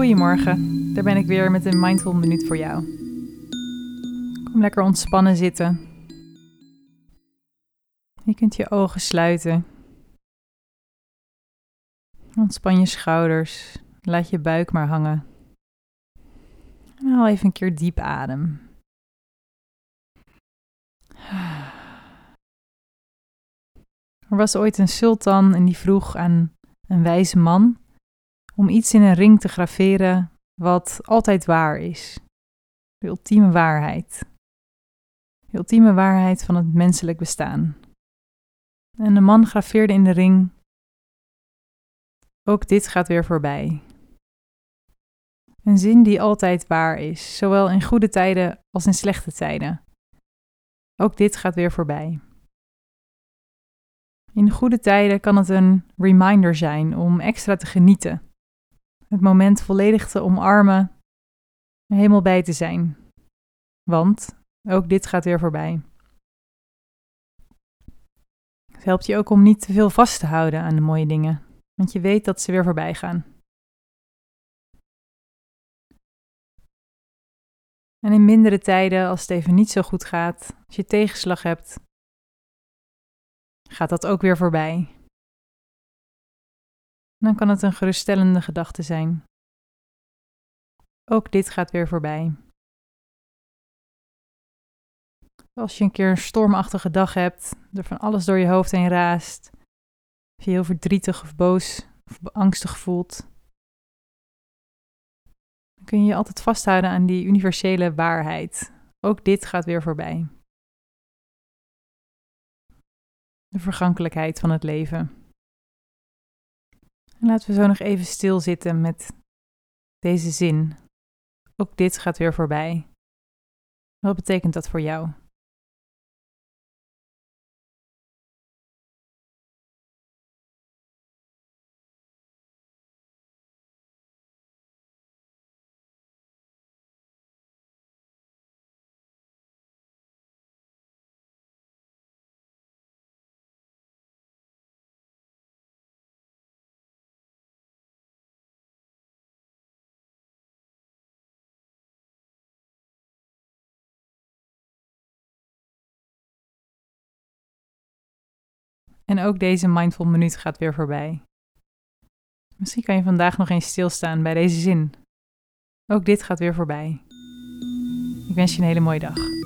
Goedemorgen, daar ben ik weer met een Mindful Minuut voor jou. Kom lekker ontspannen zitten. Je kunt je ogen sluiten. Ontspan je schouders, laat je buik maar hangen. En haal even een keer diep adem. Er was ooit een sultan en die vroeg aan een wijze man om iets in een ring te graveren wat altijd waar is. De ultieme waarheid. De ultieme waarheid van het menselijk bestaan. En de man graveerde in de ring: Ook dit gaat weer voorbij. Een zin die altijd waar is, zowel in goede tijden als in slechte tijden. Ook dit gaat weer voorbij. In goede tijden kan het een reminder zijn om extra te genieten het moment volledig te omarmen, helemaal bij te zijn. Want ook dit gaat weer voorbij. Het helpt je ook om niet te veel vast te houden aan de mooie dingen, want je weet dat ze weer voorbij gaan. En in mindere tijden, als het even niet zo goed gaat, als je tegenslag hebt, gaat dat ook weer voorbij dan kan het een geruststellende gedachte zijn. Ook dit gaat weer voorbij. Als je een keer een stormachtige dag hebt, er van alles door je hoofd heen raast, of je heel verdrietig of boos of angstig voelt, dan kun je je altijd vasthouden aan die universele waarheid. Ook dit gaat weer voorbij. De vergankelijkheid van het leven. En laten we zo nog even stilzitten met deze zin. Ook dit gaat weer voorbij. Wat betekent dat voor jou? En ook deze mindful minuut gaat weer voorbij. Misschien kan je vandaag nog eens stilstaan bij deze zin. Ook dit gaat weer voorbij. Ik wens je een hele mooie dag.